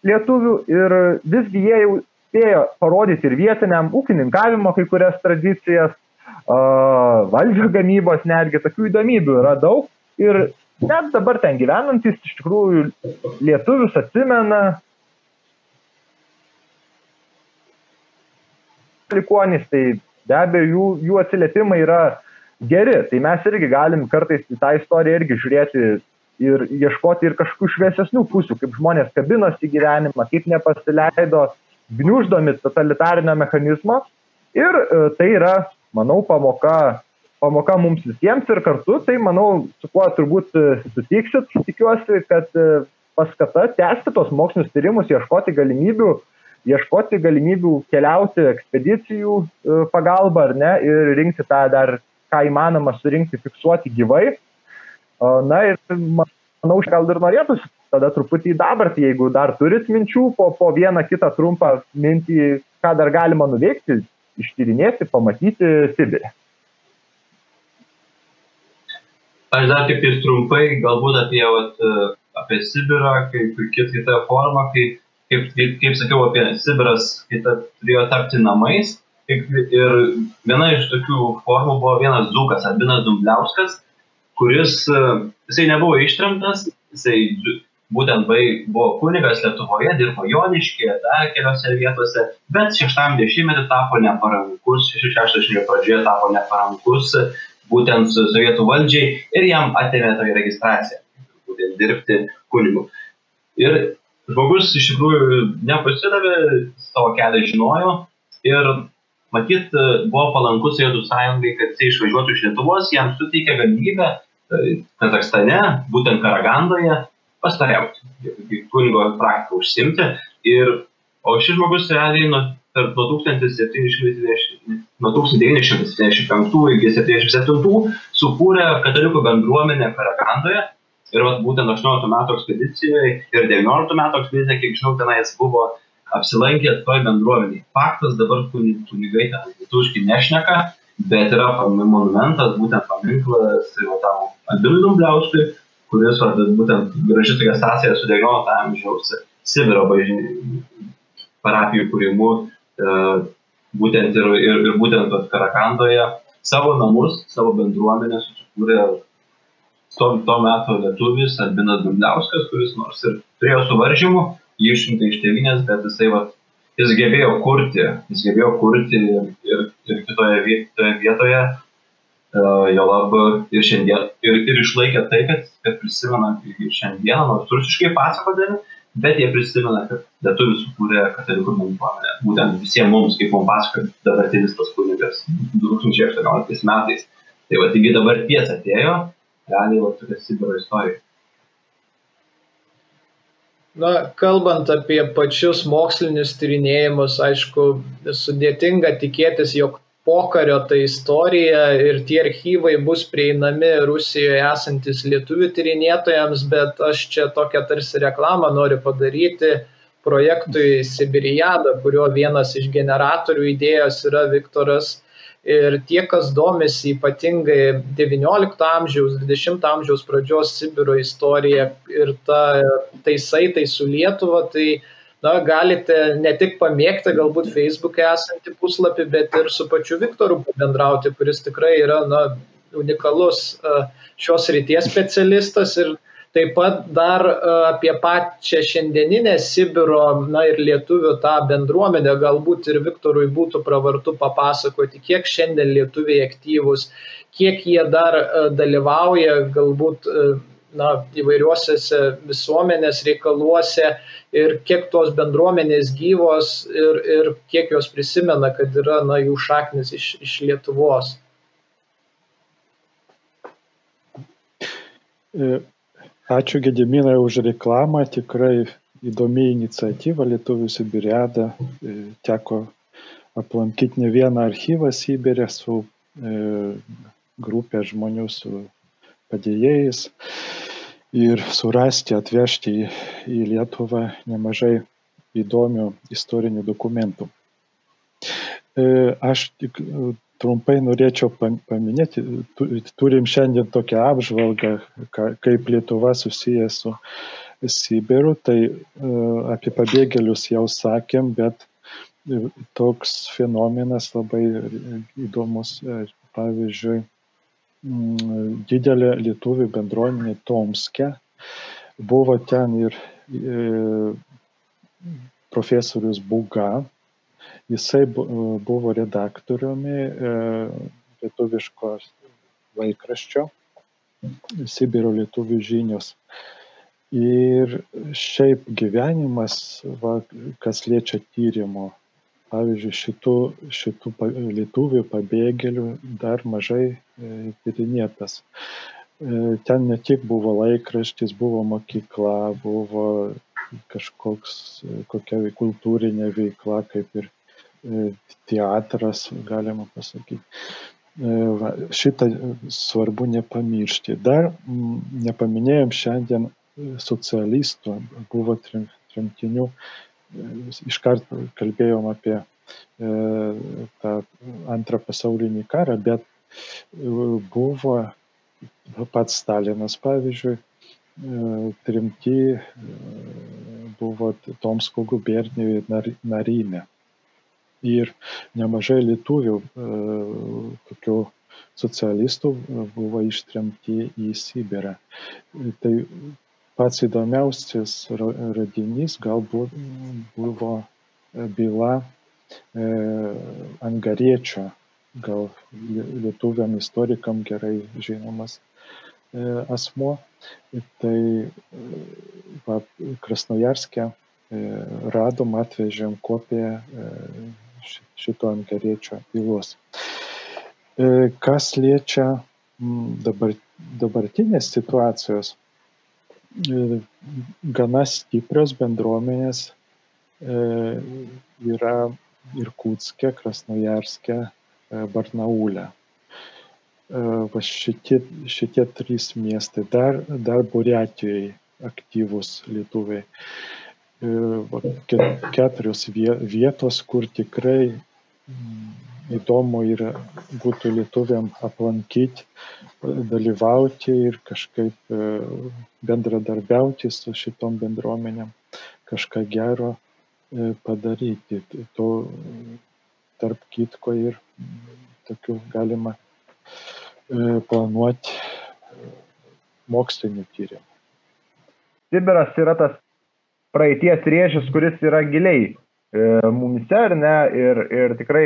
lietuvių ir visgi jie jau spėjo parodyti ir vietiniam ūkininkavimo kai kurias tradicijas, valdžio gamybos netgi, tokių įdomybių yra daug ir net dabar ten gyvenantis iš tikrųjų lietuvius atsimena. Likuonys, tai be abejo jų, jų atsiliepimai yra geri, tai mes irgi galim kartais į tą istoriją irgi žiūrėti ir ieškoti ir kažkokių šviesesnių pusių, kaip žmonės kabinosi gyvenimą, kaip nepasileido gniuždomi totalitarinio mechanizmo. Ir e, tai yra, manau, pamoka, pamoka mums visiems ir kartu, tai manau, su kuo turbūt e, sutiksit, tikiuosi, kad e, paskata tęsti tos mokslinius tyrimus, ieškoti galimybių, ieškoti galimybių keliauti ekspedicijų pagalba ar ne ir rinkti tą dar, ką įmanoma surinkti, fiksuoti gyvai. Na ir manau, gal ir norėtųsi tada truputį į dabartį, jeigu dar turit minčių, po, po vieną kitą trumpą mintį, ką dar galima nuveikti, ištyrinėti, pamatyti Sibirė. Aš dar tik tais trumpai, galbūt apie, vat, apie Sibirą, kaip kitą formą, kaip, kaip, kaip, kaip sakiau, apie Sibiras, kai ta, turėjo tapti namais. Ir viena iš tokių formų buvo vienas Zukas, Albinas Dumbliauskas, kuris, jisai nebuvo ištremtas, jisai būtent vai buvo kunigas Lietuvoje, dirbo Joniškėje, dar keliose vietose, bet šeštam dešimtmetį tapo neparankus, šešiasdešimtmečio pradžioje tapo neparankus būtent sovietų valdžiai ir jam atėmė tą registraciją, būtent dirbti kunigu. Ir žmogus iš tikrųjų nepasidavė, savo kelią žinojo ir matyt buvo palankus Sovietų sąjungai, kad jis išvažiuotų iš Lietuvos, jam suteikė galimybę e, Kazakstane, būtent Karagandoje, pastoriauti, kunigo praktiką užsimti. Ir, o šis žmogus realiai nuo, nuo 1720, nuo 1975 iki 77 sukūrė katalikų bendruomenę Karakandoje. Ir vat, būtent 18 metų ekspedicijoje ir 19 metų ekspedicijoje, kiek žinau, tenais buvo apsilankę toj bendruomeniai. Faktas dabar kunigai ten lietuviškai nešneka, bet yra monumentas, būtent paminklas tai tam Albinui Dumbliauskui, kuris vat, būtent graži tokia sąsaja su 19 amžiaus Sibiro bažnyčių parapijų kūrimu, būtent ir, ir, ir būtent Karakandoje savo namus, savo bendruomenę susikūrė to, to meto lietuvis Albinas Dumbliauskas, kuris nors ir turėjo suvaržymų, jį išsiuntė iš tėvynės, bet jisai vat, jis gebėjo kurti, jis gebėjo kurti ir, ir kitoje vietoje, vietoje jo lab ir šiandien, ir, ir išlaikė tai, kad, kad prisimena ir šiandieną, nors rusiškai pasakodami, bet jie prisimena, kad lietuvių sukūrė katalikų bendruomenę. Būtent visiems mums, kaip mums pasakoja dabartinis tas kunigas 2018 metais. Tai va, taigi dabar tiesa atėjo, realiai va tokia Sibiro istorija. Na, kalbant apie pačius mokslinius tyrinėjimus, aišku, sudėtinga tikėtis, jog pokario ta istorija ir tie archyvai bus prieinami Rusijoje esantis lietuvių tyrinėtojams, bet aš čia tokią tarsi reklamą noriu padaryti projektui Sibirijada, kurio vienas iš generatorių idėjos yra Viktoras. Ir tie, kas domisi ypatingai XIX amžiaus, XX amžiaus pradžios Sibiro istorija ir ta, tai saitai su Lietuva, tai na, galite ne tik pamėgti galbūt Facebook'e esantį puslapį, bet ir su pačiu Viktoru bendrauti, kuris tikrai yra na, unikalus šios ryties specialistas ir Taip pat dar e, apie pačią šiandieninę Sibiro, na ir lietuvių tą bendruomenę, galbūt ir Viktorui būtų pravartu papasakoti, kiek šiandien lietuviai aktyvus, kiek jie dar e, dalyvauja galbūt e, na, įvairiuose visuomenės reikaluose ir kiek tos bendruomenės gyvos ir, ir kiek jos prisimena, kad yra na, jų šaknis iš, iš Lietuvos. Ačiū Gediminai už reklamą, tikrai įdomi iniciatyva Lietuvių Sibiriada. E, teko aplankyti ne vieną archyvą Sibirė su e, grupė žmonių su padėjėjais ir surasti, atvežti į, į Lietuvą nemažai įdomių istorinių dokumentų. E, aš tik trumpai norėčiau paminėti, turim šiandien tokią apžvalgą, kaip Lietuva susijęs su Sibiru, tai e, apie pabėgėlius jau sakėm, bet e, toks fenomenas labai įdomus, e, pavyzdžiui, didelė lietuvių bendruomenė Tomske, buvo ten ir profesorius Buga, Jisai buvo redaktoriumi e, lietuviško laikraščio Sibiro lietuvių žinios. Ir šiaip gyvenimas, va, kas liečia tyrimo, pavyzdžiui, šitų, šitų lietuvių pabėgėlių dar mažai e, tyrinėtas. E, ten ne tik buvo laikraštis, buvo mokykla, buvo kažkoks, kokia kultūrinė veikla, kaip ir E, teatras, galima pasakyti. E, šitą svarbu nepamiršti. Dar nepaminėjom šiandien socialistų, buvo tremtinių, e, iškart kalbėjom apie e, tą antrą pasaulinį karą, bet buvo pats Stalinas, pavyzdžiui, trimti buvo Tomsko gubernijoje Narime ir nemažai lietuvių e, tokių socialistų e, buvo ištremti į Sibirą. Tai pats įdomiausias radinys galbūt buvo byla e, Angariečio, gal lietuviam istorikam gerai žinomas asmo. Tai va, Krasnojarskė radom, atvežėm kopiją šito ankariečio bylos. E, kas liečia dabar, dabartinės situacijos, e, gana stiprios bendruomenės e, yra Irkutske, Krasnojarske, Barnaulė. Va šitie, šitie trys miestai, dar, dar Buriatijoje aktyvus lietuviai. E, keturios vietos, kur tikrai įdomu yra būtų lietuviam aplankyti, dalyvauti ir kažkaip e, bendradarbiauti su šitom bendruomenėm, kažką gero e, padaryti. To tarp kitko ir mm, tokių galima planuoti mokslinių tyrimų. Sibiras yra tas praeities rėžis, kuris yra giliai e, mumise, ar ne, ir, ir tikrai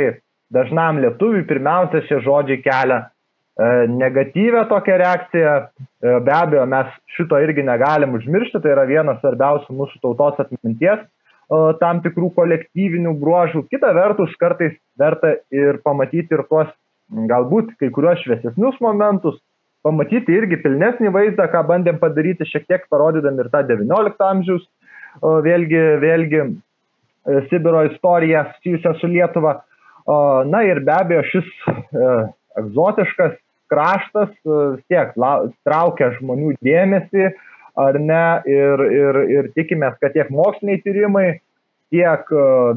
dažnam lietuviui pirmiausia šie žodžiai kelia e, negatyvę tokią reakciją. E, be abejo, mes šito irgi negalim užmiršti, tai yra vienas svarbiausių mūsų tautos atminties e, tam tikrų kolektyvinių bruožų. Kita vertus, kartais verta ir pamatyti ir tuos galbūt kai kuriuos šviesesnius momentus, pamatyti irgi pilnesnį vaizdą, ką bandėm padaryti šiek tiek parodydami ir tą XIX amžiaus vėlgi, vėlgi Sibiro istoriją susijusią su Lietuva. Na ir be abejo šis e, egzotiškas kraštas e, vis tiek traukia žmonių dėmesį, ar ne, ir, ir, ir tikimės, kad tiek moksliniai tyrimai, tiek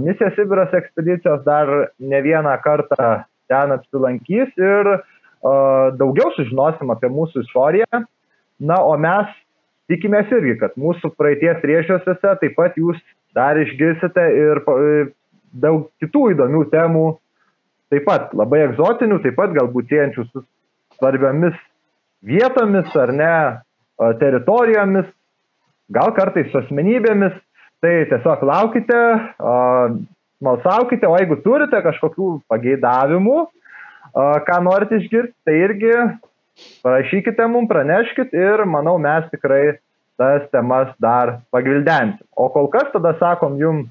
misija Sibiras ekspedicijos dar ne vieną kartą ten apsilankys ir daugiau sužinosim apie mūsų istoriją. Na, o mes tikimės irgi, kad mūsų praeities rėžiuose taip pat jūs dar išgirsite ir e, daug kitų įdomių temų, taip pat labai egzotinių, taip pat galbūt siejančių su svarbiomis vietomis ar ne, teritorijomis, gal kartais su asmenybėmis, tai tiesiog laukite, malsaukite, o jeigu turite kažkokių pageidavimų, ką norite išgirsti, tai irgi parašykite mums, praneškit ir manau mes tikrai tas temas dar pagvildensim. O kol kas tada sakom jums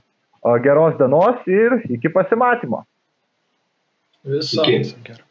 geros dienos ir iki pasimatymo. Viso. Iki.